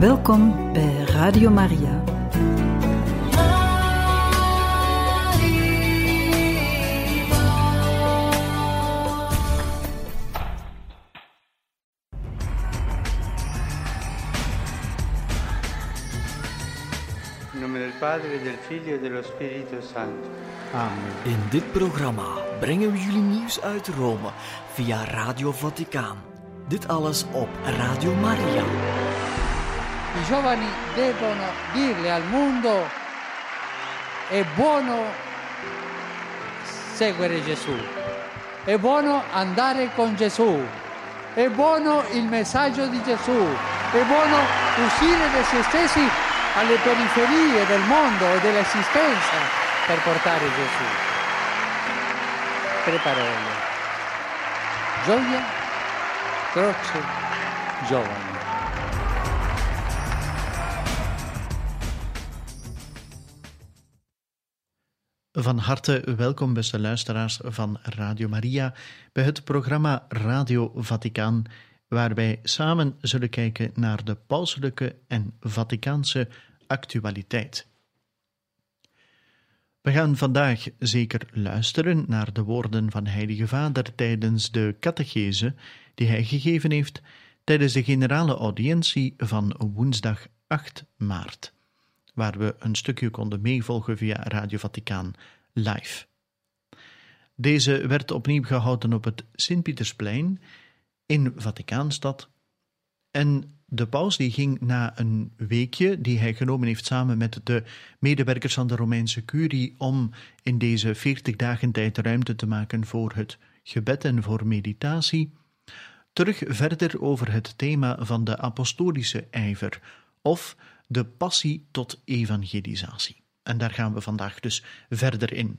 Welkom bij Radio Maria. In nome del Padre, del Figlio e dello Spirito Santo. Amen. In dit programma brengen we jullie nieuws uit Rome via Radio Vaticaan. Dit alles op Radio Maria. I giovani devono dirle al mondo è buono seguire Gesù, è buono andare con Gesù, è buono il messaggio di Gesù, è buono uscire da se stessi alle periferie del mondo e dell'esistenza per portare Gesù. Tre parole. Gioia, croce, giovani. Van harte welkom, beste luisteraars van Radio Maria, bij het programma Radio Vaticaan, waar wij samen zullen kijken naar de pauselijke en Vaticaanse actualiteit. We gaan vandaag zeker luisteren naar de woorden van Heilige Vader tijdens de catechese die hij gegeven heeft tijdens de generale audiëntie van woensdag 8 maart waar we een stukje konden meevolgen via Radio Vaticaan live. Deze werd opnieuw gehouden op het Sint-Pietersplein in Vaticaanstad. En de paus die ging na een weekje die hij genomen heeft samen met de medewerkers van de Romeinse curie om in deze veertig dagen tijd ruimte te maken voor het gebed en voor meditatie, terug verder over het thema van de apostolische ijver of de passie tot evangelisatie. En daar gaan we vandaag dus verder in.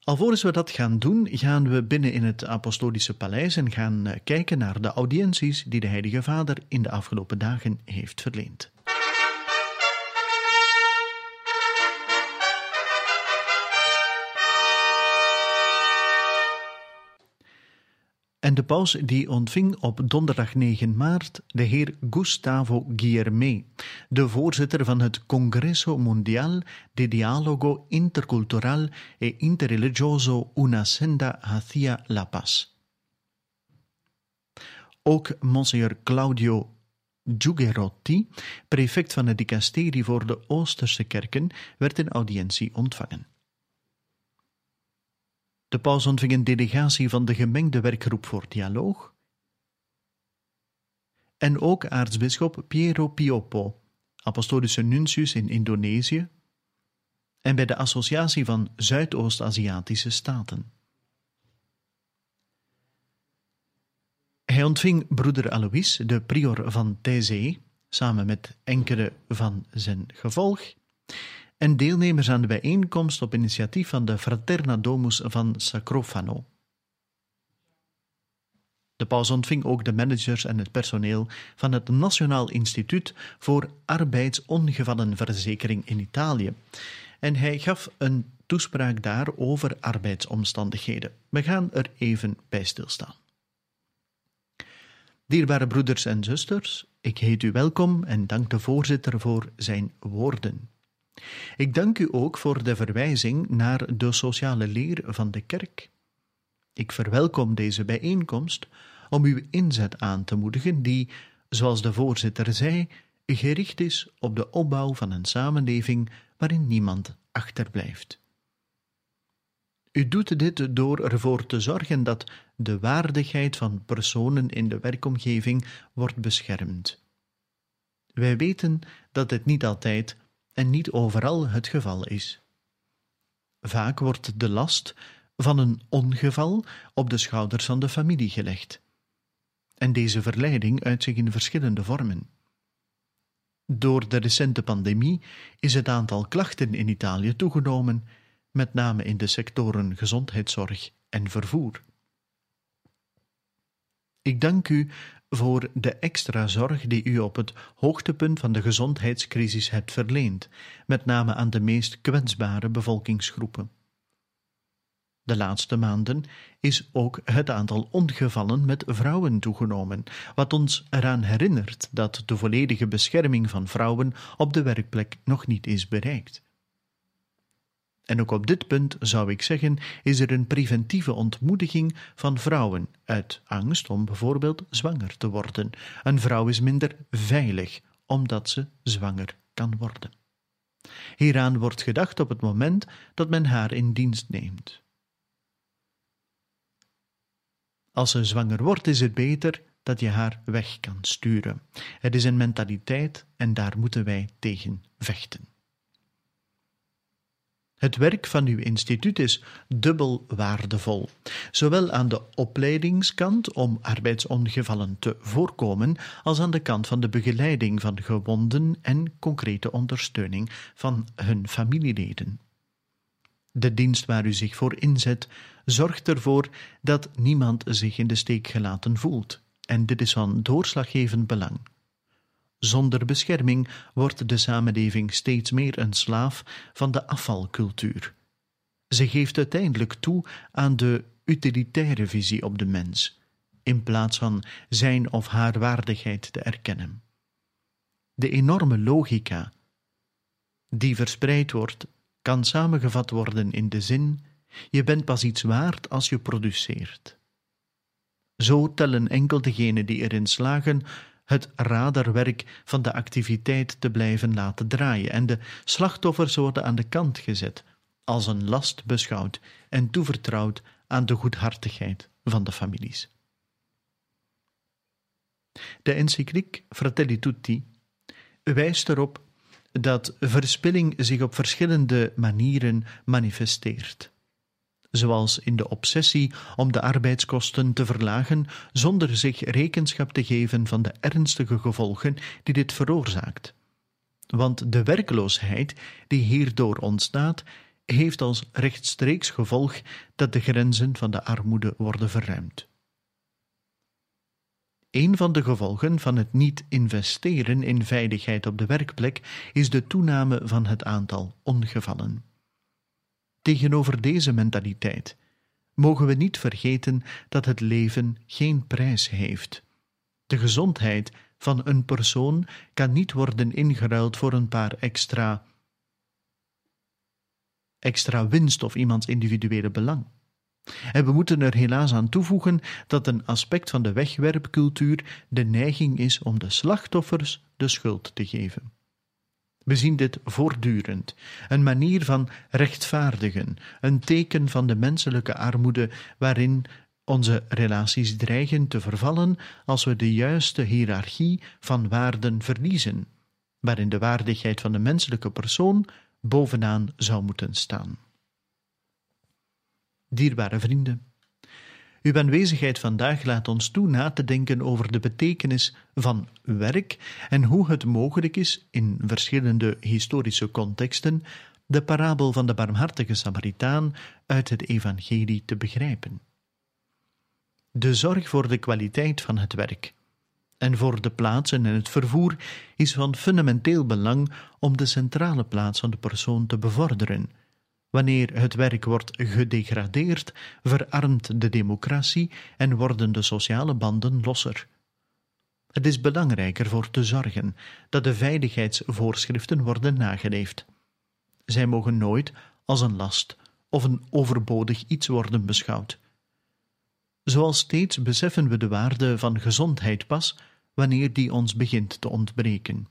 Alvorens we dat gaan doen, gaan we binnen in het Apostolische Paleis en gaan eh, kijken naar de audiënties die de Heilige Vader in de afgelopen dagen heeft verleend. En de paus die ontving op donderdag 9 maart de heer Gustavo Guillermé, de voorzitter van het Congresso Mundial de Dialogo Intercultural e Interreligioso Una Senda Hacia la Paz. Ook Monsignor Claudio Giugerotti, prefect van het dicasterie voor de Oosterse kerken, werd in audiëntie ontvangen. De paus ontving een delegatie van de gemengde werkgroep voor dialoog. En ook aartsbisschop Piero Piopo, apostolische nuntius in Indonesië, en bij de Associatie van Zuidoost-Aziatische Staten. Hij ontving broeder Alois, de prior van Taizé, samen met enkele van zijn gevolg, en deelnemers aan de bijeenkomst op initiatief van de Fraterna Domus van Sacrofano. De paus ontving ook de managers en het personeel van het Nationaal Instituut voor Arbeidsongevallenverzekering in Italië. En hij gaf een toespraak daar over arbeidsomstandigheden. We gaan er even bij stilstaan. Dierbare broeders en zusters, ik heet u welkom en dank de voorzitter voor zijn woorden. Ik dank u ook voor de verwijzing naar de sociale leer van de kerk. Ik verwelkom deze bijeenkomst om uw inzet aan te moedigen, die, zoals de voorzitter zei, gericht is op de opbouw van een samenleving waarin niemand achterblijft. U doet dit door ervoor te zorgen dat de waardigheid van personen in de werkomgeving wordt beschermd. Wij weten dat het niet altijd en niet overal het geval is. Vaak wordt de last van een ongeval op de schouders van de familie gelegd. En deze verleiding uit zich in verschillende vormen. Door de recente pandemie is het aantal klachten in Italië toegenomen, met name in de sectoren gezondheidszorg en vervoer. Ik dank u voor de extra zorg die u op het hoogtepunt van de gezondheidscrisis hebt verleend, met name aan de meest kwetsbare bevolkingsgroepen. de laatste maanden is ook het aantal ongevallen met vrouwen toegenomen, wat ons eraan herinnert dat de volledige bescherming van vrouwen op de werkplek nog niet is bereikt. En ook op dit punt zou ik zeggen, is er een preventieve ontmoediging van vrouwen uit angst om bijvoorbeeld zwanger te worden. Een vrouw is minder veilig omdat ze zwanger kan worden. Hieraan wordt gedacht op het moment dat men haar in dienst neemt. Als ze zwanger wordt, is het beter dat je haar weg kan sturen. Het is een mentaliteit en daar moeten wij tegen vechten. Het werk van uw instituut is dubbel waardevol, zowel aan de opleidingskant om arbeidsongevallen te voorkomen, als aan de kant van de begeleiding van gewonden en concrete ondersteuning van hun familieleden. De dienst waar u zich voor inzet zorgt ervoor dat niemand zich in de steek gelaten voelt, en dit is van doorslaggevend belang. Zonder bescherming wordt de samenleving steeds meer een slaaf van de afvalcultuur. Ze geeft uiteindelijk toe aan de utilitaire visie op de mens, in plaats van zijn of haar waardigheid te erkennen. De enorme logica die verspreid wordt, kan samengevat worden in de zin: je bent pas iets waard als je produceert. Zo tellen enkel degenen die erin slagen het radarwerk van de activiteit te blijven laten draaien en de slachtoffers worden aan de kant gezet, als een last beschouwd en toevertrouwd aan de goedhartigheid van de families. De encycliek Fratelli Tutti wijst erop dat verspilling zich op verschillende manieren manifesteert zoals in de obsessie om de arbeidskosten te verlagen zonder zich rekenschap te geven van de ernstige gevolgen die dit veroorzaakt. Want de werkloosheid die hierdoor ontstaat, heeft als rechtstreeks gevolg dat de grenzen van de armoede worden verruimd. Een van de gevolgen van het niet investeren in veiligheid op de werkplek is de toename van het aantal ongevallen. Tegenover deze mentaliteit mogen we niet vergeten dat het leven geen prijs heeft. De gezondheid van een persoon kan niet worden ingeruild voor een paar extra extra winst of iemands individuele belang. En we moeten er helaas aan toevoegen dat een aspect van de wegwerpcultuur de neiging is om de slachtoffers de schuld te geven. We zien dit voortdurend. Een manier van rechtvaardigen, een teken van de menselijke armoede waarin onze relaties dreigen te vervallen als we de juiste hiërarchie van waarden verliezen, waarin de waardigheid van de menselijke persoon bovenaan zou moeten staan. Dierbare vrienden, uw aanwezigheid vandaag laat ons toe na te denken over de betekenis van werk en hoe het mogelijk is in verschillende historische contexten de parabel van de barmhartige Samaritaan uit het Evangelie te begrijpen. De zorg voor de kwaliteit van het werk en voor de plaatsen en het vervoer is van fundamenteel belang om de centrale plaats van de persoon te bevorderen Wanneer het werk wordt gedegradeerd, verarmt de democratie en worden de sociale banden losser. Het is belangrijker voor te zorgen dat de veiligheidsvoorschriften worden nageleefd. Zij mogen nooit als een last of een overbodig iets worden beschouwd. Zoals steeds beseffen we de waarde van gezondheid pas wanneer die ons begint te ontbreken.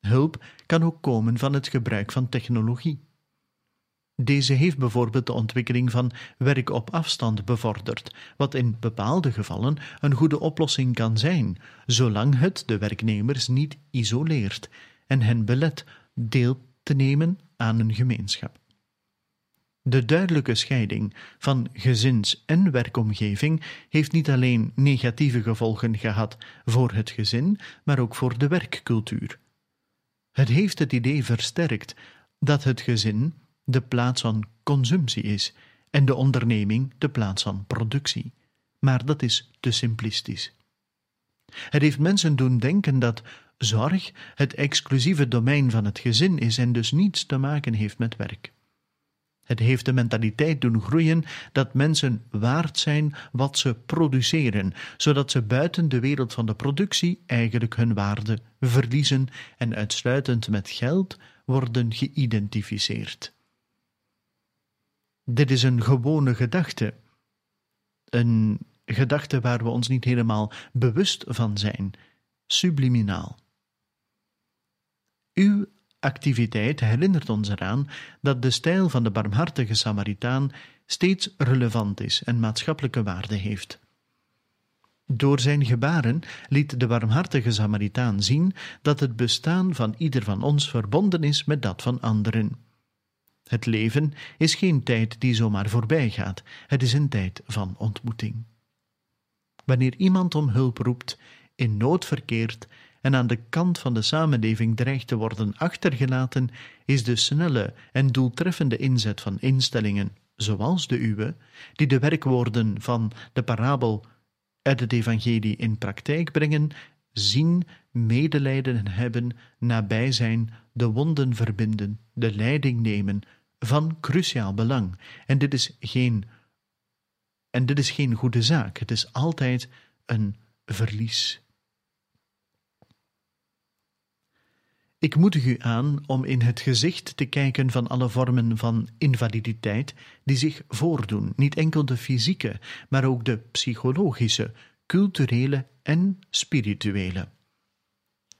Hulp kan ook komen van het gebruik van technologie. Deze heeft bijvoorbeeld de ontwikkeling van werk op afstand bevorderd, wat in bepaalde gevallen een goede oplossing kan zijn, zolang het de werknemers niet isoleert en hen belet deel te nemen aan een gemeenschap. De duidelijke scheiding van gezins- en werkomgeving heeft niet alleen negatieve gevolgen gehad voor het gezin, maar ook voor de werkcultuur. Het heeft het idee versterkt dat het gezin de plaats van consumptie is en de onderneming de plaats van productie. Maar dat is te simplistisch. Het heeft mensen doen denken dat zorg het exclusieve domein van het gezin is en dus niets te maken heeft met werk. Het heeft de mentaliteit doen groeien dat mensen waard zijn wat ze produceren, zodat ze buiten de wereld van de productie eigenlijk hun waarde verliezen en uitsluitend met geld worden geïdentificeerd. Dit is een gewone gedachte, een gedachte waar we ons niet helemaal bewust van zijn, subliminaal. Uw activiteit herinnert ons eraan dat de stijl van de barmhartige Samaritaan steeds relevant is en maatschappelijke waarde heeft. Door zijn gebaren liet de barmhartige Samaritaan zien dat het bestaan van ieder van ons verbonden is met dat van anderen. Het leven is geen tijd die zomaar voorbij gaat, het is een tijd van ontmoeting. Wanneer iemand om hulp roept, in nood verkeert en aan de kant van de samenleving dreigt te worden achtergelaten, is de snelle en doeltreffende inzet van instellingen, zoals de uwe, die de werkwoorden van de parabel uit het evangelie in praktijk brengen, zien, medelijden hebben, nabij zijn, de wonden verbinden, de leiding nemen, van cruciaal belang. En dit is geen, en dit is geen goede zaak. Het is altijd een verlies. Ik moedig u aan om in het gezicht te kijken van alle vormen van invaliditeit die zich voordoen, niet enkel de fysieke, maar ook de psychologische, culturele en spirituele.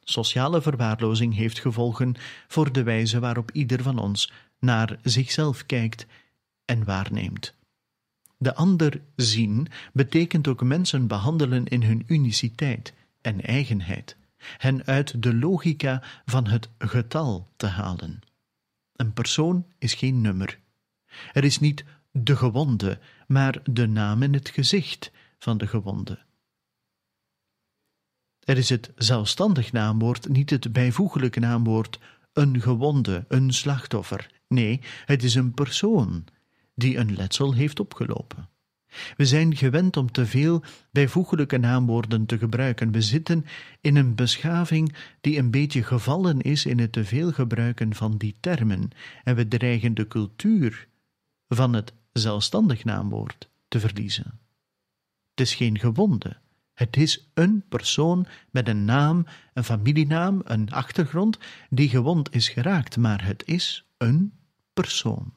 Sociale verwaarlozing heeft gevolgen voor de wijze waarop ieder van ons naar zichzelf kijkt en waarneemt. De ander zien betekent ook mensen behandelen in hun uniciteit en eigenheid hen uit de logica van het getal te halen. Een persoon is geen nummer. Er is niet de gewonde, maar de naam in het gezicht van de gewonde. Er is het zelfstandig naamwoord, niet het bijvoeglijke naamwoord een gewonde, een slachtoffer. Nee, het is een persoon die een letsel heeft opgelopen. We zijn gewend om te veel bijvoeglijke naamwoorden te gebruiken. We zitten in een beschaving die een beetje gevallen is in het te veel gebruiken van die termen, en we dreigen de cultuur van het zelfstandig naamwoord te verliezen. Het is geen gewonde. Het is een persoon met een naam, een familienaam, een achtergrond die gewond is geraakt, maar het is een persoon.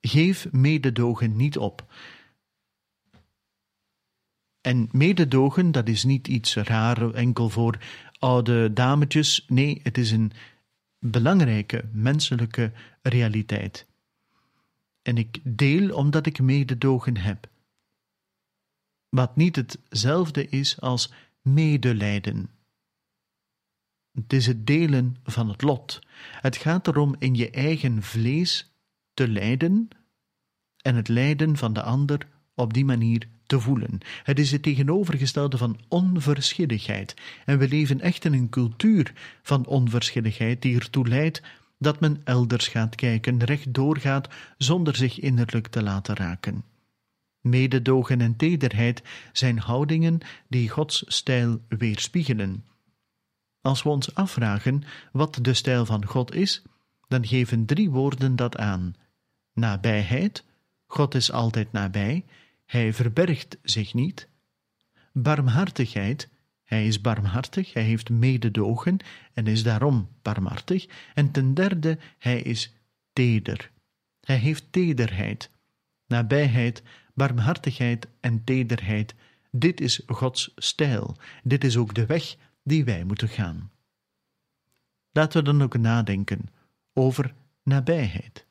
Geef mededogen niet op. En mededogen, dat is niet iets raar enkel voor oude dametjes. Nee, het is een belangrijke menselijke realiteit. En ik deel omdat ik mededogen heb. Wat niet hetzelfde is als medelijden. Het is het delen van het lot. Het gaat erom in je eigen vlees te lijden en het lijden van de ander op die manier te voelen. Het is het tegenovergestelde van onverschilligheid. En we leven echt in een cultuur van onverschilligheid die ertoe leidt dat men elders gaat kijken, rechtdoor gaat, zonder zich innerlijk te laten raken. Mededogen en tederheid zijn houdingen die Gods stijl weerspiegelen. Als we ons afvragen wat de stijl van God is, dan geven drie woorden dat aan: nabijheid, God is altijd nabij, hij verbergt zich niet. Barmhartigheid, hij is barmhartig, hij heeft mededogen en is daarom barmhartig. En ten derde, hij is teder. Hij heeft tederheid, nabijheid, barmhartigheid en tederheid. Dit is Gods stijl. Dit is ook de weg die wij moeten gaan. Laten we dan ook nadenken over nabijheid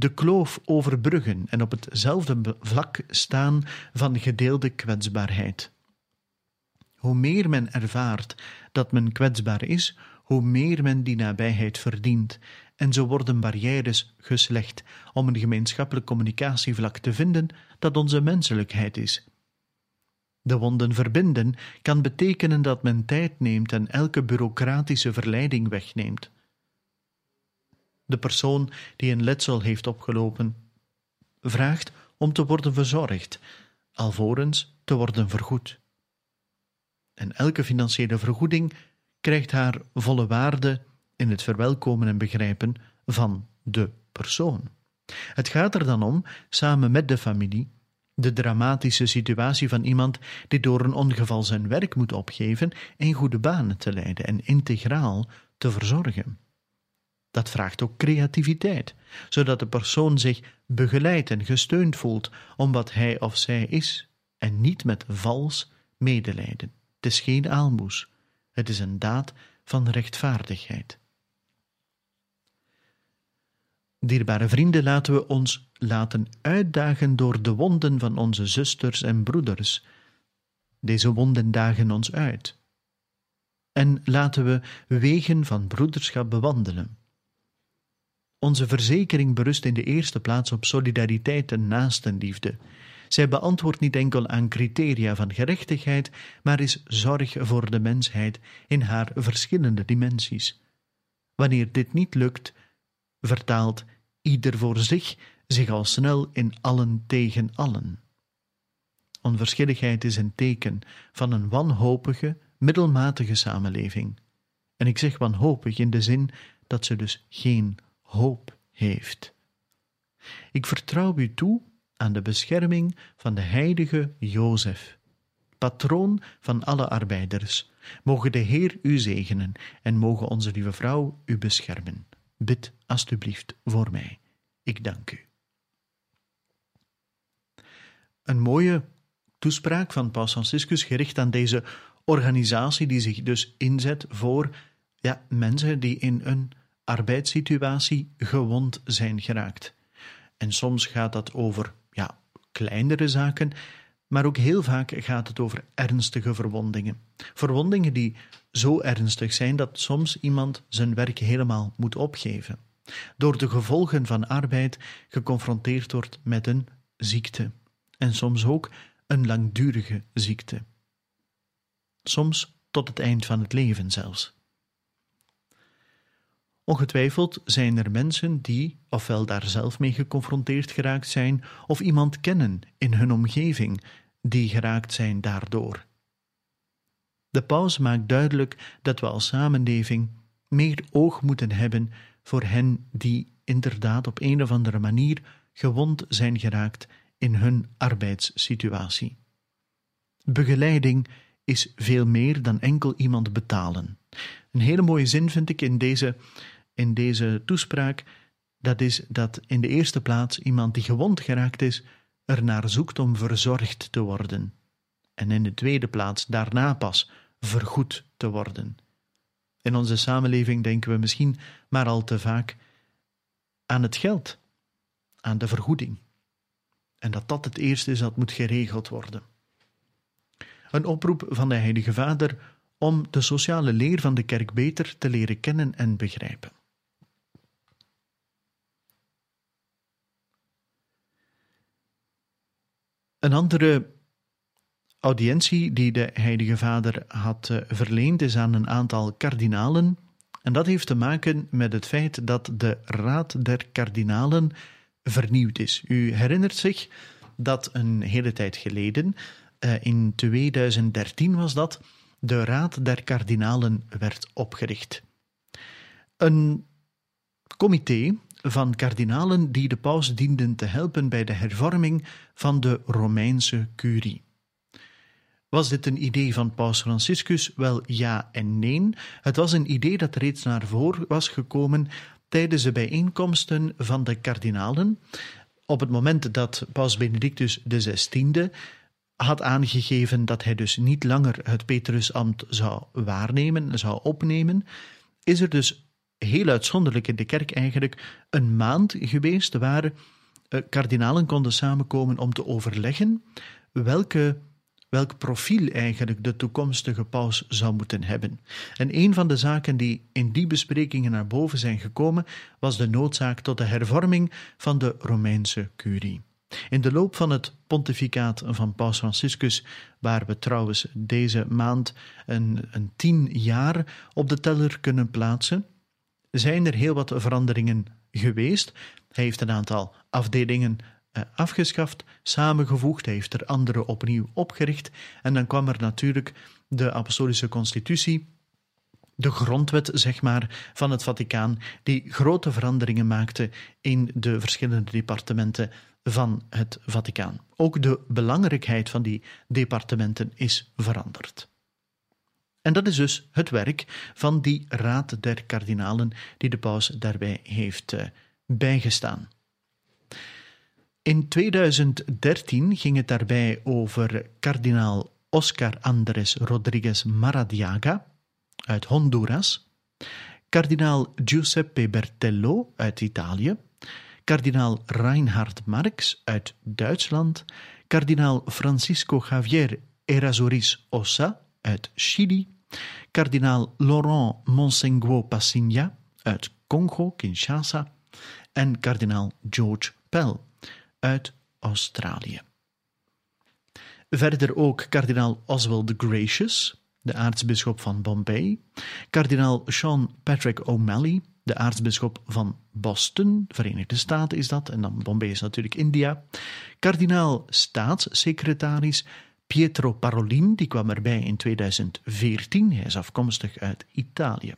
de kloof overbruggen en op hetzelfde vlak staan van gedeelde kwetsbaarheid. Hoe meer men ervaart dat men kwetsbaar is, hoe meer men die nabijheid verdient, en zo worden barrières geslecht om een gemeenschappelijk communicatievlak te vinden dat onze menselijkheid is. De wonden verbinden kan betekenen dat men tijd neemt en elke bureaucratische verleiding wegneemt de persoon die een letsel heeft opgelopen, vraagt om te worden verzorgd, alvorens te worden vergoed. En elke financiële vergoeding krijgt haar volle waarde in het verwelkomen en begrijpen van de persoon. Het gaat er dan om, samen met de familie, de dramatische situatie van iemand die door een ongeval zijn werk moet opgeven en goede banen te leiden en integraal te verzorgen. Dat vraagt ook creativiteit, zodat de persoon zich begeleid en gesteund voelt om wat hij of zij is, en niet met vals medelijden. Het is geen aalmoes, het is een daad van rechtvaardigheid. Dierbare vrienden, laten we ons laten uitdagen door de wonden van onze zusters en broeders. Deze wonden dagen ons uit. En laten we wegen van broederschap bewandelen. Onze verzekering berust in de eerste plaats op solidariteit en naastenliefde. Zij beantwoordt niet enkel aan criteria van gerechtigheid, maar is zorg voor de mensheid in haar verschillende dimensies. Wanneer dit niet lukt, vertaalt ieder voor zich zich al snel in allen tegen allen. Onverschilligheid is een teken van een wanhopige, middelmatige samenleving. En ik zeg wanhopig in de zin dat ze dus geen hoop heeft. Ik vertrouw u toe aan de bescherming van de heilige Jozef, patroon van alle arbeiders. Mogen de Heer u zegenen en mogen onze lieve vrouw u beschermen. Bid alstublieft voor mij. Ik dank u. Een mooie toespraak van Paus Franciscus gericht aan deze organisatie die zich dus inzet voor ja, mensen die in een arbeidssituatie gewond zijn geraakt. En soms gaat dat over ja, kleinere zaken, maar ook heel vaak gaat het over ernstige verwondingen. Verwondingen die zo ernstig zijn dat soms iemand zijn werk helemaal moet opgeven. Door de gevolgen van arbeid geconfronteerd wordt met een ziekte. En soms ook een langdurige ziekte. Soms tot het eind van het leven zelfs. Ongetwijfeld zijn er mensen die ofwel daar zelf mee geconfronteerd geraakt zijn, of iemand kennen in hun omgeving die geraakt zijn daardoor. De paus maakt duidelijk dat we als samenleving meer oog moeten hebben voor hen die inderdaad op een of andere manier gewond zijn geraakt in hun arbeidssituatie. Begeleiding is veel meer dan enkel iemand betalen. Een hele mooie zin vind ik in deze, in deze toespraak. Dat is dat in de eerste plaats iemand die gewond geraakt is, ernaar zoekt om verzorgd te worden. En in de tweede plaats daarna pas vergoed te worden. In onze samenleving denken we misschien maar al te vaak aan het geld, aan de vergoeding. En dat dat het eerste is dat moet geregeld worden. Een oproep van de Heilige Vader om de sociale leer van de kerk beter te leren kennen en begrijpen. Een andere audiëntie die de Heilige Vader had uh, verleend is aan een aantal kardinalen. En dat heeft te maken met het feit dat de Raad der Kardinalen vernieuwd is. U herinnert zich dat een hele tijd geleden, uh, in 2013 was dat, de Raad der Kardinalen werd opgericht. Een comité van kardinalen die de paus dienden te helpen bij de hervorming van de Romeinse curie. Was dit een idee van Paus Franciscus? Wel ja en nee. Het was een idee dat reeds naar voren was gekomen tijdens de bijeenkomsten van de kardinalen. Op het moment dat Paus Benedictus XVI had aangegeven dat hij dus niet langer het Petrusambt zou waarnemen, zou opnemen, is er dus heel uitzonderlijk in de kerk eigenlijk een maand geweest waar eh, kardinalen konden samenkomen om te overleggen welke welk profiel eigenlijk de toekomstige paus zou moeten hebben. En een van de zaken die in die besprekingen naar boven zijn gekomen, was de noodzaak tot de hervorming van de Romeinse curie. In de loop van het pontificaat van Paus Franciscus, waar we trouwens deze maand een, een tien jaar op de teller kunnen plaatsen, zijn er heel wat veranderingen geweest. Hij heeft een aantal afdelingen eh, afgeschaft, samengevoegd, hij heeft er andere opnieuw opgericht en dan kwam er natuurlijk de apostolische constitutie, de grondwet, zeg maar, van het Vaticaan, die grote veranderingen maakte in de verschillende departementen van het Vaticaan. Ook de belangrijkheid van die departementen is veranderd. En dat is dus het werk van die Raad der Kardinalen die de paus daarbij heeft uh, bijgestaan. In 2013 ging het daarbij over kardinaal Oscar Andrés Rodríguez Maradiaga uit Honduras, kardinaal Giuseppe Bertello uit Italië, kardinaal Reinhard Marx uit Duitsland, kardinaal Francisco Javier Errázuriz Ossa uit Chili, kardinaal Laurent Monsengwo Passigna uit Congo, Kinshasa. En kardinaal George Pell uit Australië. Verder ook kardinaal Oswald Gracious, de aartsbisschop van Bombay, kardinaal Sean Patrick O'Malley, de aartsbisschop van Boston, Verenigde Staten is dat, en dan Bombay is natuurlijk India, kardinaal staatssecretaris Pietro Parolin, die kwam erbij in 2014, hij is afkomstig uit Italië.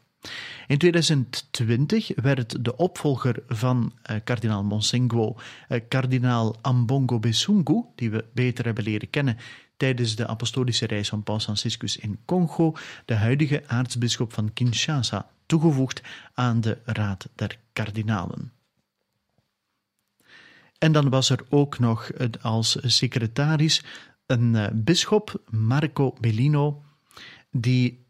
In 2020 werd de opvolger van uh, kardinaal Monsengwo, uh, kardinaal Ambongo Besungu, die we beter hebben leren kennen tijdens de apostolische reis van Paus Franciscus in Congo, de huidige aartsbisschop van Kinshasa, toegevoegd aan de Raad der Kardinalen. En dan was er ook nog als secretaris een uh, bisschop, Marco Bellino, die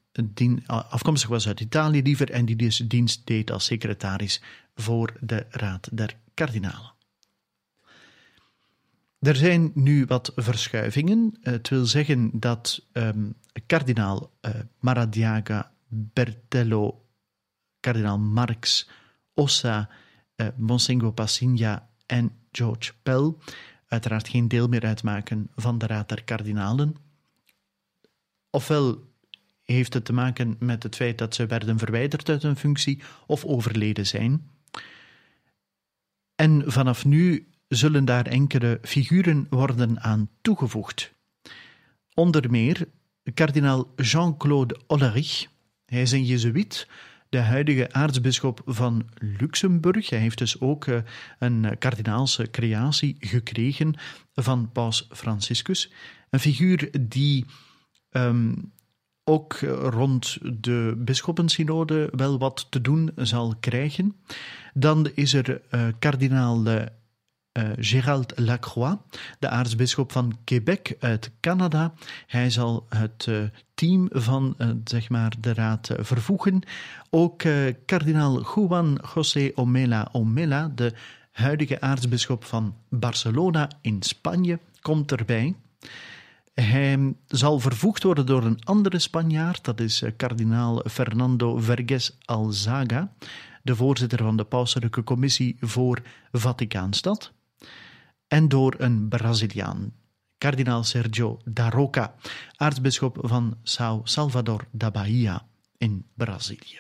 afkomstig was uit Italië liever en die dus dienst deed als secretaris voor de Raad der Kardinalen. Er zijn nu wat verschuivingen. Het wil zeggen dat um, kardinaal uh, Maradiaga, Bertello, kardinaal Marx, Ossa, uh, Monsengo Passigna en George Pell uiteraard geen deel meer uitmaken van de Raad der Kardinalen. Ofwel heeft het te maken met het feit dat ze werden verwijderd uit hun functie of overleden zijn. En vanaf nu zullen daar enkele figuren worden aan toegevoegd. Onder meer kardinaal Jean-Claude Ollerich. Hij is een jezuïet, de huidige aartsbisschop van Luxemburg. Hij heeft dus ook eh, een kardinaalse creatie gekregen van paus Franciscus. Een figuur die um, ook rond de bisschoppensynode wel wat te doen zal krijgen. Dan is er uh, kardinaal uh, Gérald Lacroix, de aartsbisschop van Quebec uit Canada. Hij zal het uh, team van zeg maar de raad vervoegen. Ook kardinaal Juan José Omela Omela, de huidige aartsbisschop van Barcelona in Spanje, komt erbij. Hij zal vervoegd worden door een andere Spanjaard, dat is eh, kardinaal Fernando Verges Alzaga, de voorzitter van de Pauselijke Commissie voor Vaticaanstad, en door een Braziliaan, kardinaal Sergio da Roca, aartsbisschop van São Salvador da Bahia in Brazilië.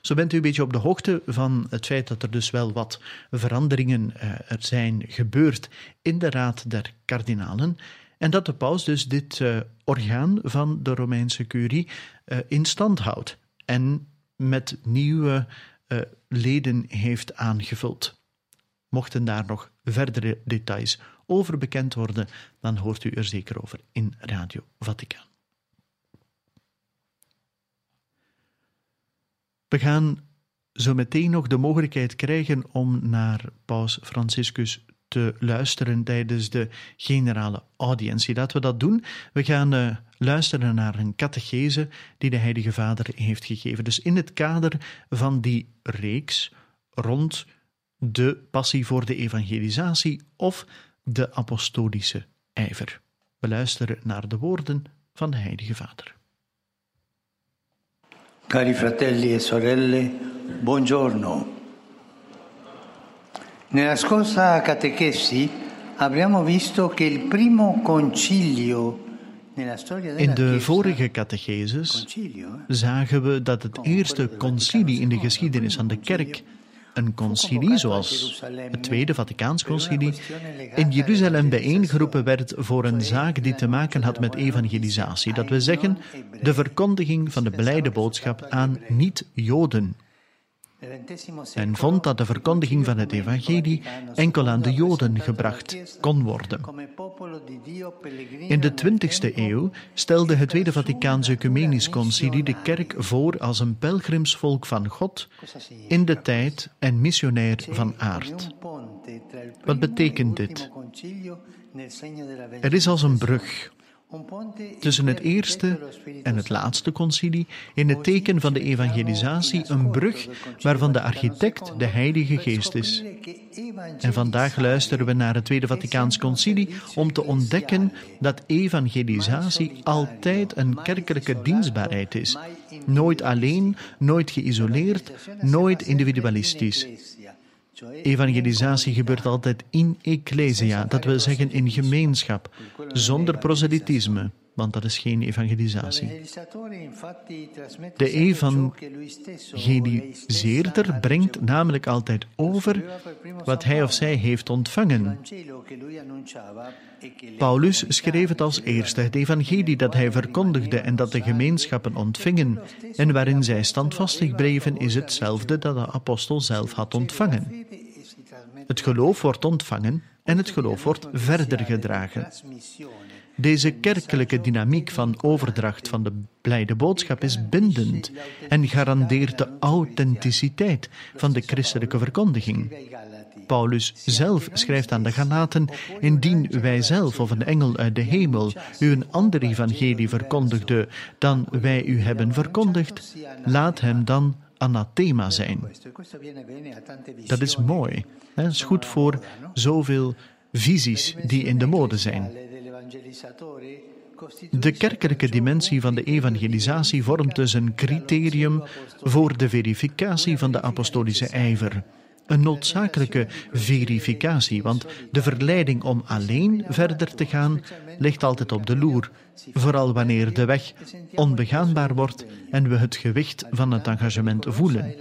Zo bent u een beetje op de hoogte van het feit dat er dus wel wat veranderingen uh, er zijn gebeurd in de Raad der Kardinalen. En dat de paus dus dit uh, orgaan van de Romeinse curie uh, in stand houdt en met nieuwe leden heeft aangevuld. Mochten daar nog verdere details over bekend worden, dan hoort u er zeker over in Radio Vaticaan. We gaan zo meteen nog de mogelijkheid krijgen om naar Paus Franciscus te luisteren tijdens de generale audiëntie. Laten we dat doen. We gaan uh, luisteren naar een catechese die de Heilige Vader heeft gegeven. Dus in het kader van die reeks rond de passie voor de evangelisatie of de apostolische ijver. We luisteren naar de woorden van de Heilige Vader. Cari fratelli e sorelle, buongiorno. Nella scorsa catechesi abbiamo visto che il primo concilio in de vorige catechesis zagen we dat het eerste concilie in de geschiedenis van de kerk een concilie, zoals het Tweede Vaticaans Concilie, in Jeruzalem bijeengeroepen werd voor een zaak die te maken had met evangelisatie. Dat we zeggen, de verkondiging van de blijde boodschap aan niet-Joden en vond dat de verkondiging van het evangelie enkel aan de Joden gebracht kon worden. In de 20e eeuw stelde het Tweede Vaticaanse Ecumenisch Concilie de kerk voor als een pelgrimsvolk van God in de tijd en missionair van aard. Wat betekent dit? Er is als een brug tussen het eerste en het laatste concilie in het teken van de evangelisatie een brug waarvan de architect de Heilige Geest is. En vandaag luisteren we naar het Tweede Vaticaans Concilie om te ontdekken dat evangelisatie altijd een kerkelijke dienstbaarheid is. Nooit alleen, nooit geïsoleerd, nooit individualistisch. Evangelisatie gebeurt altijd in ecclesia, dat wil zeggen in gemeenschap, zonder proselytisme, want dat is geen evangelisatie. De evangeliseerder brengt namelijk altijd over wat hij of zij heeft ontvangen. Paulus schreef het als eerste, het evangelie dat hij verkondigde en dat de gemeenschappen ontvingen en waarin zij standvastig bleven, is hetzelfde dat de apostel zelf had ontvangen. Het geloof wordt ontvangen en het geloof wordt verder gedragen. Deze kerkelijke dynamiek van overdracht van de blijde boodschap is bindend en garandeert de authenticiteit van de christelijke verkondiging. Paulus zelf schrijft aan de Galaten: Indien wij zelf of een engel uit de hemel u een ander evangelie verkondigde dan wij u hebben verkondigd, laat hem dan anathema zijn. Dat is mooi. Dat is goed voor zoveel visies die in de mode zijn. De kerkelijke dimensie van de evangelisatie vormt dus een criterium voor de verificatie van de apostolische ijver. Een noodzakelijke verificatie, want de verleiding om alleen verder te gaan ligt altijd op de loer, vooral wanneer de weg onbegaanbaar wordt en we het gewicht van het engagement voelen.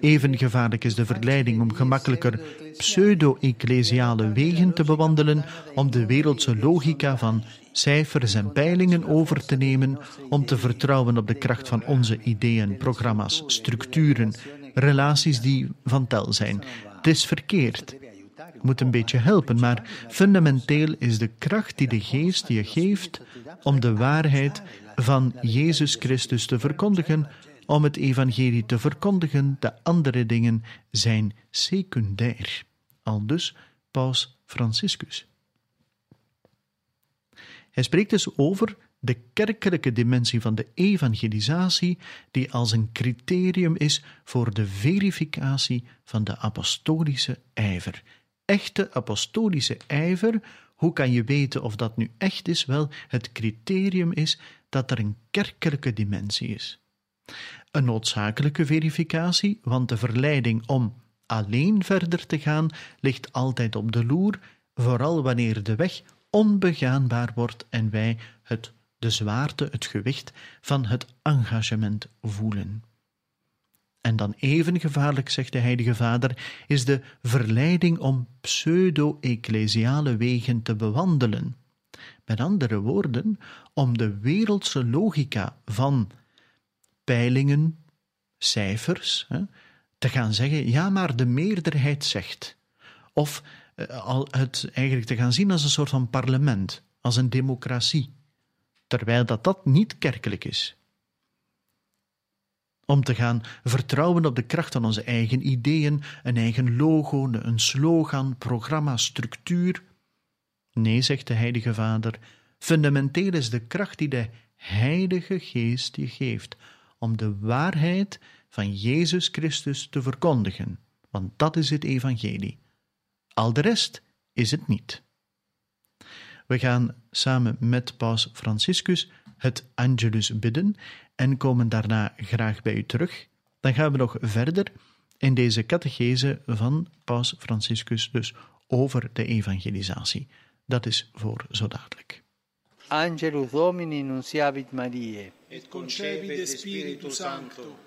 Even gevaarlijk is de verleiding om gemakkelijker pseudo-ecclesiale wegen te bewandelen, om de wereldse logica van cijfers en peilingen over te nemen, om te vertrouwen op de kracht van onze ideeën, programma's, structuren, relaties die van tel zijn. Het is verkeerd. Moet een beetje helpen, maar fundamenteel is de kracht die de geest je geeft om de waarheid van Jezus Christus te verkondigen, om het evangelie te verkondigen, de andere dingen zijn secundair. Al dus Paus Franciscus. Hij spreekt dus over de kerkelijke dimensie van de evangelisatie, die als een criterium is voor de verificatie van de apostolische ijver. Echte apostolische ijver, hoe kan je weten of dat nu echt is? Wel, het criterium is dat er een kerkelijke dimensie is. Een noodzakelijke verificatie, want de verleiding om alleen verder te gaan ligt altijd op de loer, vooral wanneer de weg onbegaanbaar wordt en wij het de zwaarte, het gewicht van het engagement voelen. En dan even gevaarlijk, zegt de Heilige Vader, is de verleiding om pseudo-ecclesiale wegen te bewandelen. Met andere woorden, om de wereldse logica van peilingen, cijfers, hè, te gaan zeggen, ja, maar de meerderheid zegt. Of uh, het eigenlijk te gaan zien als een soort van parlement, als een democratie terwijl dat dat niet kerkelijk is. Om te gaan vertrouwen op de kracht van onze eigen ideeën, een eigen logo, een slogan, programma, structuur. Nee, zegt de Heilige Vader, fundamenteel is de kracht die de Heilige Geest je geeft om de waarheid van Jezus Christus te verkondigen, want dat is het Evangelie. Al de rest is het niet. We gaan samen met Paus Franciscus het Angelus bidden en komen daarna graag bij u terug. Dan gaan we nog verder in deze catechese van Paus Franciscus, dus over de evangelisatie. Dat is voor zo dadelijk. Angelus Domini nunciavit Mariae. Et concepit Spiritu Sancto.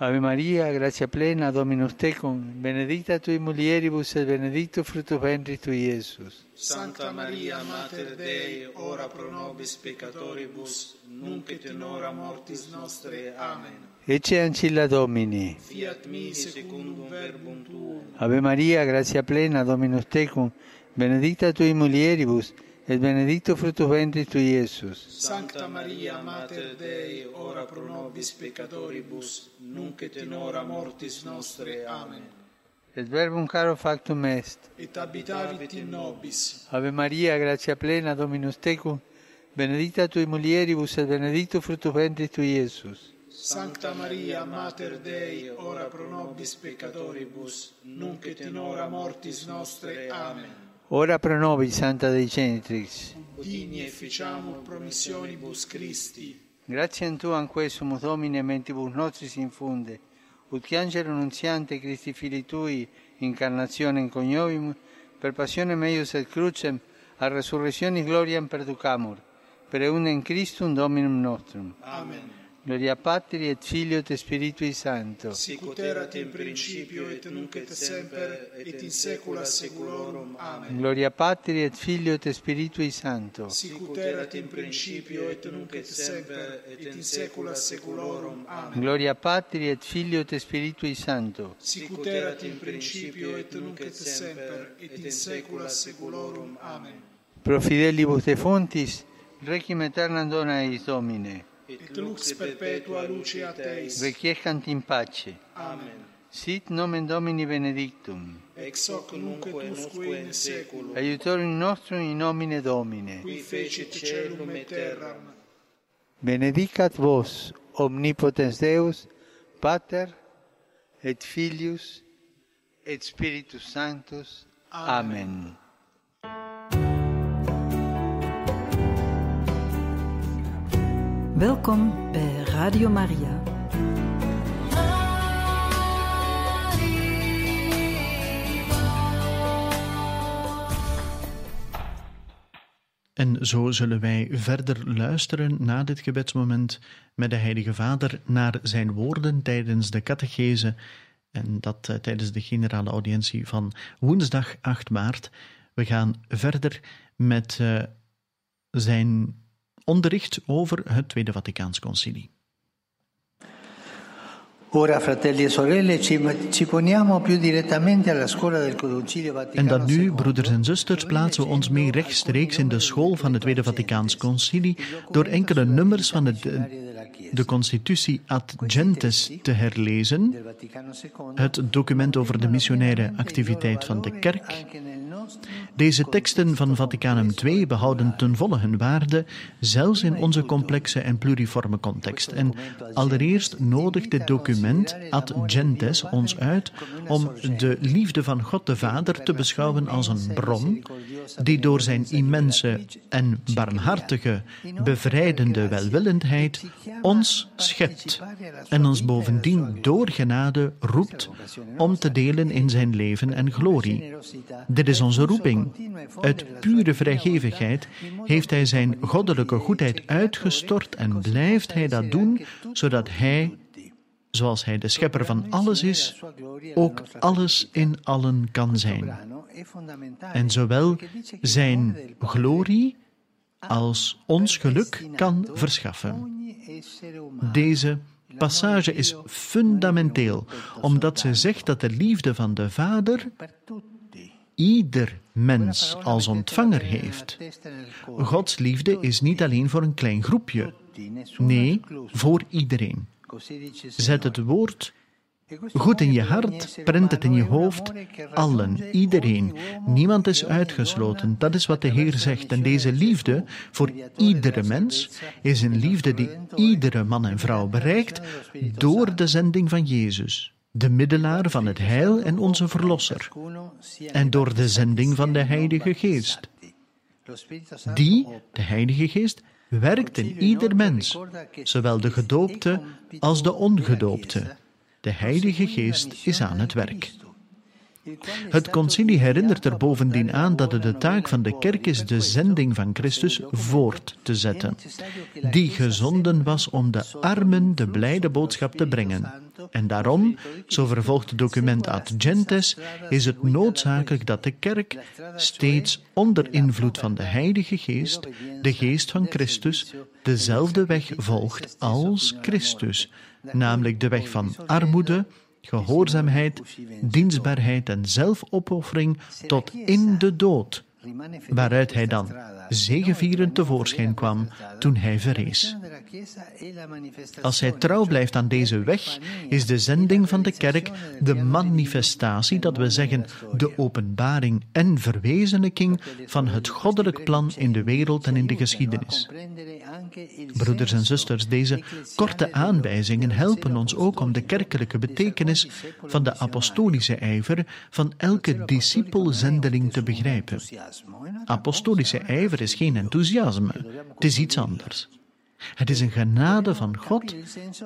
Ave Maria, grazia plena, Dominus tecum, benedicta tui mulieribus et benedictus fructus ventris tui, Iesus. Santa Maria, Mater Dei, ora pro nobis peccatoribus, nunc et in hora mortis nostre. Amen. Ecce ancilla Domini. Fiat mi secundum verbum tuum. Ave Maria, grazia plena, Dominus tecum, benedicta tui mulieribus, et benedictus fructus ventris tui, Iesus. Santa Maria, Mater Dei, ora pro nobis peccatoribus, nunc et in hora mortis nostre. Amen. Et verbum caro factum est. Et habitavit in nobis. Ave Maria, grazia plena, Dominus tecum, benedicta tui mulieribus, et benedictus fructus ventris tui, Iesus. Sancta Maria, Mater Dei, ora pro nobis peccatoribus, nunc et in hora mortis nostre. Amen. Ora pro nobis, Santa Dei Genitrix. Digni efficiamur promissionibus Christi. Grazie Tuam quesumus Domine mentibus nostris infunde, ut che angelo nunziante Christi Fili Tui, incarnatione in coniovimus, per passione meius et crucem, a resurrectionis gloriam perducamur, per eundem Christum Dominum nostrum. Amen. Gloria Patri et Filio et Spiritui Sancto. Sicut erat in principio et nunc et semper et in saecula saeculorum. Amen. Gloria Patri et Filio et Spiritui Sancto. Sicut erat in principio et nunc et semper et in saecula saeculorum. Amen. Gloria Patri et Filio et Spiritui Sancto. Sicut erat in principio et nunc et semper et in saecula saeculorum. Amen. Pro fidelibus defuntis, requiem aeternam dona eis Domine. Et lux perpetua luceat eis. Requiescant in pace. Amen. Sit nomen Domini benedictum. Ex hoc nunc et usque in saeculum. Aiutorium nostrum in nomine Domine. Qui fecit celum et terram. Benedicat vos, omnipotens Deus, Pater et Filius et Spiritus Sanctus. Amen. Welkom bij Radio Maria. En zo zullen wij verder luisteren na dit gebedsmoment met de Heilige Vader naar zijn woorden tijdens de catechese en dat eh, tijdens de generale audiëntie van woensdag 8 maart. We gaan verder met uh, zijn onderricht over het Tweede Vaticaans Concilie. E En dan nu, broeders en zusters, plaatsen we ons mee rechtstreeks in de school van het Tweede Vaticaans Concilie door enkele nummers van het, de Constitutie ad Gentes te herlezen, het document over de missionaire activiteit van de kerk. Deze teksten van Vaticanum II behouden ten volle hun waarde, zelfs in onze complexe en pluriforme context. En allereerst nodigt dit document ad gentes ons uit om de liefde van God de Vader te beschouwen als een bron die door zijn immense en barmhartige, bevrijdende welwillendheid ons schept en ons bovendien door genade roept om te delen in zijn leven en glorie. Dit is onze Uit pure vrijgevigheid heeft Hij zijn goddelijke goedheid uitgestort en blijft Hij dat doen, zodat Hij, zoals Hij de schepper van alles is, ook alles in allen kan zijn. En zowel zijn glorie als ons geluk kan verschaffen. Deze passage is fundamenteel, omdat ze zegt dat de liefde van de Vader ieder mens als ontvanger heeft. Gods liefde is niet alleen voor een klein groepje, nee, voor iedereen. Zet het woord goed in je hart, prent het in je hoofd. Allen, iedereen, niemand is uitgesloten. Dat is wat de Heer zegt. En deze liefde voor iedere mens is een liefde die iedere man en vrouw bereikt door de zending van Jezus, de middelaar van het heil en onze verlosser, en door de zending van de Heilige Geest. Die, de Heilige Geest, werkt in ieder mens, zowel de gedoopte als de ongedoopte. De Heilige Geest is aan het werk. Het concilie herinnert er bovendien aan dat het de taak van de kerk is de zending van Christus voort te zetten, die gezonden was om de armen de blijde boodschap te brengen. En daarom, zo vervolgt het document ad gentes, is het noodzakelijk dat de kerk steeds onder invloed van de Heilige Geest, de Geest van Christus, dezelfde weg volgt als Christus, namelijk de weg van armoede, gehoorzaamheid, dienstbaarheid en zelfopoffering tot in de dood, waaruit hij dan zegevierend tevoorschijn kwam toen hij verrees. Als hij trouw blijft aan deze weg, is de zending van de kerk de manifestatie, dat we zeggen de openbaring en verwezenlijking van het goddelijk plan in de wereld en in de geschiedenis. Broeders en zusters, deze korte aanwijzingen helpen ons ook om de kerkelijke betekenis van de apostolische ijver van elke discipelzendeling te begrijpen. Apostolische ijver is geen enthousiasme, het is iets anders. Het is een genade van God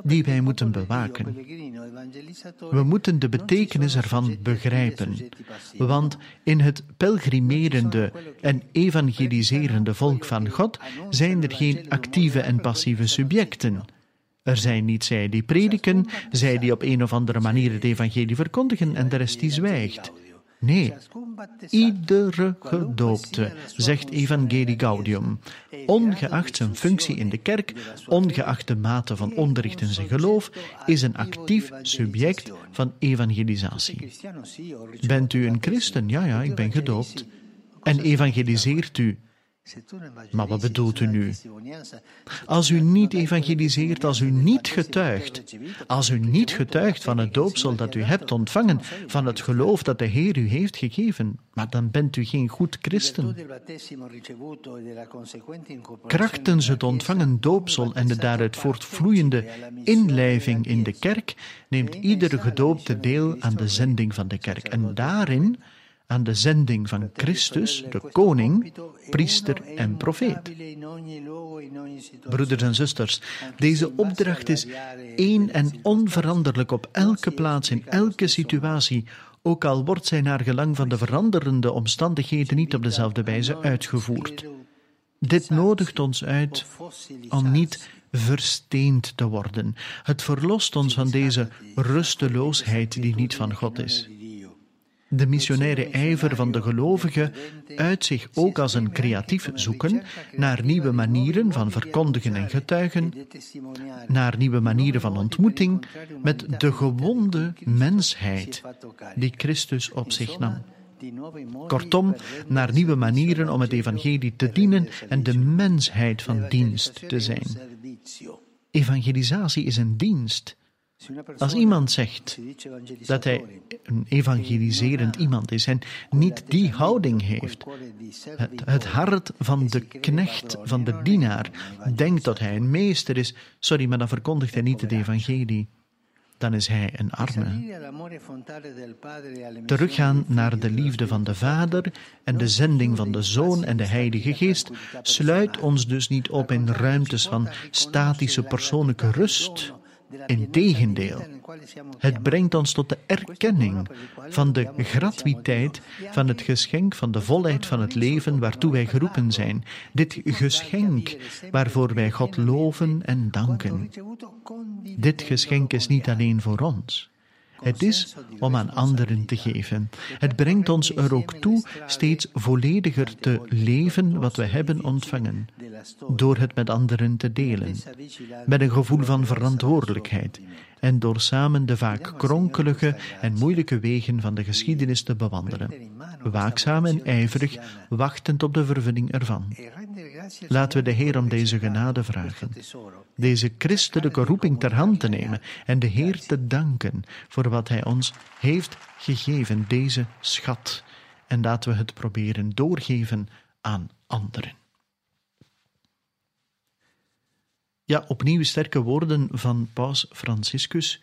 die wij moeten bewaken. We moeten de betekenis ervan begrijpen, want in het pelgrimerende en evangeliserende volk van God zijn er geen actieve en passieve subjecten. Er zijn niet zij die prediken, zij die op een of andere manier het evangelie verkondigen en de rest die zwijgt. Nee, iedere gedoopte, zegt Evangelie Gaudium, ongeacht zijn functie in de kerk, ongeacht de mate van onderricht in zijn geloof, is een actief subject van evangelisatie. Bent u een christen? Ja, ja, ik ben gedoopt. En evangeliseert u? Maar wat bedoelt u nu? Als u niet evangeliseert, als u niet getuigt, als u niet getuigt van het doopsel dat u hebt ontvangen, van het geloof dat de Heer u heeft gegeven, maar dan bent u geen goed christen. Krachtens het ontvangen doopsel en de daaruit voortvloeiende inlijving in de kerk neemt iedere gedoopte deel aan de zending van de kerk. En daarin aan de zending van Christus, de koning, priester en profeet. Broeders en zusters, deze opdracht is één en onveranderlijk op elke plaats, in elke situatie, ook al wordt zij naar gelang van de veranderende omstandigheden niet op dezelfde wijze uitgevoerd. Dit nodigt ons uit om niet versteend te worden. Het verlost ons van deze rusteloosheid die niet van God is. De missionaire ijver van de gelovigen uit zich ook als een creatief zoeken naar nieuwe manieren van verkondigen en getuigen, naar nieuwe manieren van ontmoeting met de gewonde mensheid die Christus op zich nam. Kortom, naar nieuwe manieren om het evangelie te dienen en de mensheid van dienst te zijn. Evangelisatie is een dienst. Als iemand zegt dat hij een evangeliserend iemand is en niet die houding heeft, het, hart van de knecht, van de dienaar, denkt dat hij een meester is, sorry, maar dan verkondigt hij niet het evangelie dan is hij een arme. Teruggaan naar de liefde van de Vader en de zending van de Zoon en de Heilige Geest sluit ons dus niet op in ruimtes van statische persoonlijke rust, Integendeel, het brengt ons tot de erkenning van de gratuïteit van het geschenk van de volheid van het leven waartoe wij geroepen zijn. Dit geschenk waarvoor wij God loven en danken. Dit geschenk is niet alleen voor ons. Het is om aan anderen te geven. Het brengt ons er ook toe steeds vollediger te leven wat we hebben ontvangen, door het met anderen te delen, met een gevoel van verantwoordelijkheid en door samen de vaak kronkelige en moeilijke wegen van de geschiedenis te bewandelen, waakzaam en ijverig, wachtend op de vervulling ervan. Laten we de Heer om deze genade vragen, deze christelijke roeping ter hand te nemen en de Heer te danken voor wat Hij ons heeft gegeven, deze schat, en laten we het proberen doorgeven aan anderen. Ja, opnieuw sterke woorden van Paus Franciscus,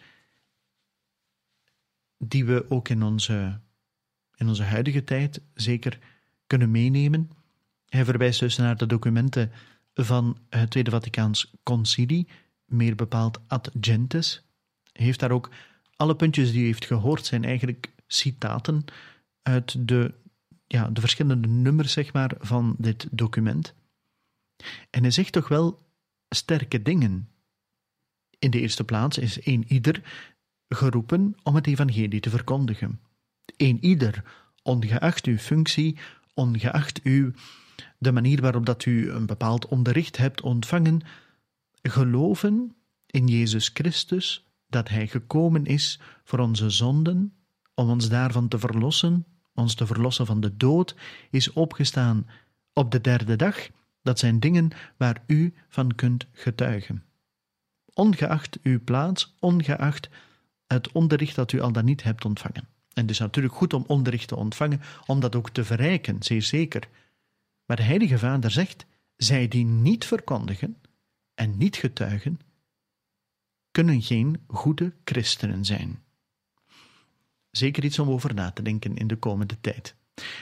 die we ook in onze, in onze huidige tijd zeker kunnen meenemen. Hij verwijst dus naar de documenten van het Tweede Vaticaans Concilie, meer bepaald ad gentes. Hij heeft daar ook alle puntjes die u heeft gehoord, zijn eigenlijk citaten uit de, ja, de verschillende nummers zeg maar, van dit document. En hij zegt toch wel sterke dingen. In de eerste plaats is een ieder geroepen om het evangelie te verkondigen. Een ieder, ongeacht uw functie, ongeacht uw, de manier waarop dat u een bepaald onderricht hebt ontvangen, geloven in Jezus Christus, dat Hij gekomen is voor onze zonden, om ons daarvan te verlossen, ons te verlossen van de dood, is opgestaan op de derde dag. Dat zijn dingen waar u van kunt getuigen. Ongeacht uw plaats, ongeacht het onderricht dat u al dan niet hebt ontvangen. En het is natuurlijk goed om onderricht te ontvangen, om dat ook te verrijken, zeer zeker. Maar de Heilige Vader zegt: zij die niet verkondigen en niet getuigen, kunnen geen goede christenen zijn. Zeker iets om over na te denken in de komende tijd.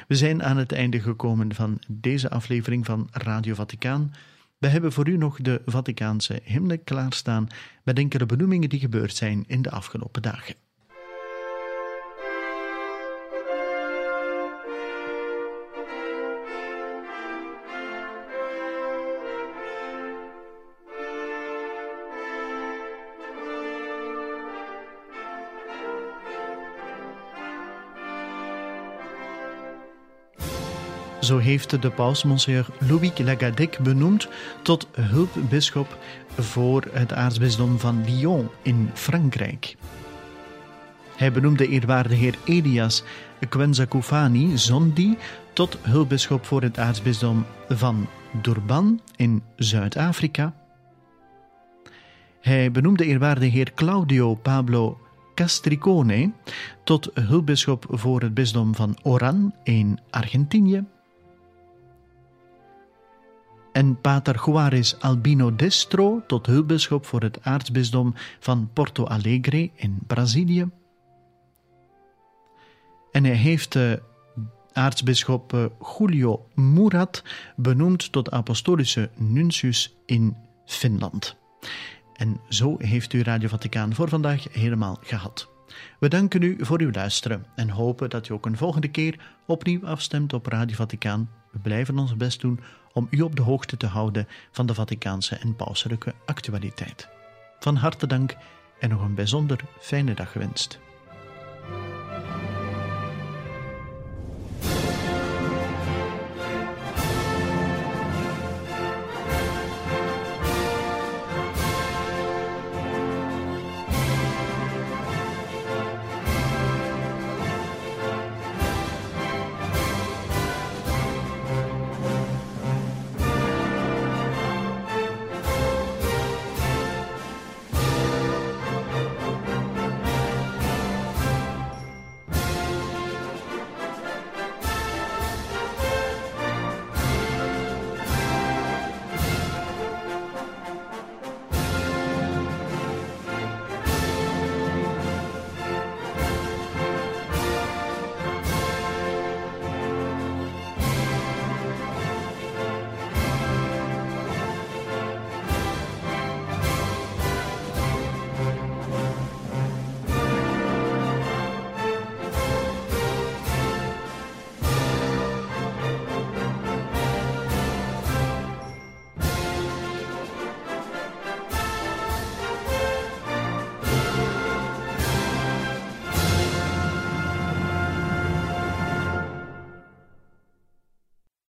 We zijn aan het einde gekomen van deze aflevering van Radio Vaticaan. We hebben voor u nog de Vaticaanse hymne klaarstaan met enkele benoemingen die gebeurd zijn in de afgelopen dagen. Zo heeft de paus Monsieur Louis Lagadec benoemd tot hulpbisschop voor het aartsbisdom van Lyon in Frankrijk. Hij benoemde de eerwaarde heer Elias Kwenzakufani Zondi tot hulpbisschop voor het aartsbisdom van Durban in Zuid-Afrika. Hij benoemde de eerwaarde heer Claudio Pablo Castricone tot hulpbisschop voor het bisdom van Oran in Argentinië en pater Juarez Albino Destro tot hulpbisschop voor het aartsbisdom van Porto Alegre in Brazilië. En hij heeft de aartsbisschop eh, Julio Murat benoemd tot apostolische nuncius in Finland. En zo heeft u Radio Vaticaan voor vandaag helemaal gehad. We danken u voor uw luisteren en hopen dat u ook een volgende keer opnieuw afstemt op Radio Vaticaan. We blijven ons best doen om u op de hoogte te houden van de Vaticaanse en pauselijke actualiteit. Van harte dank en nog een bijzonder fijne dag gewenst.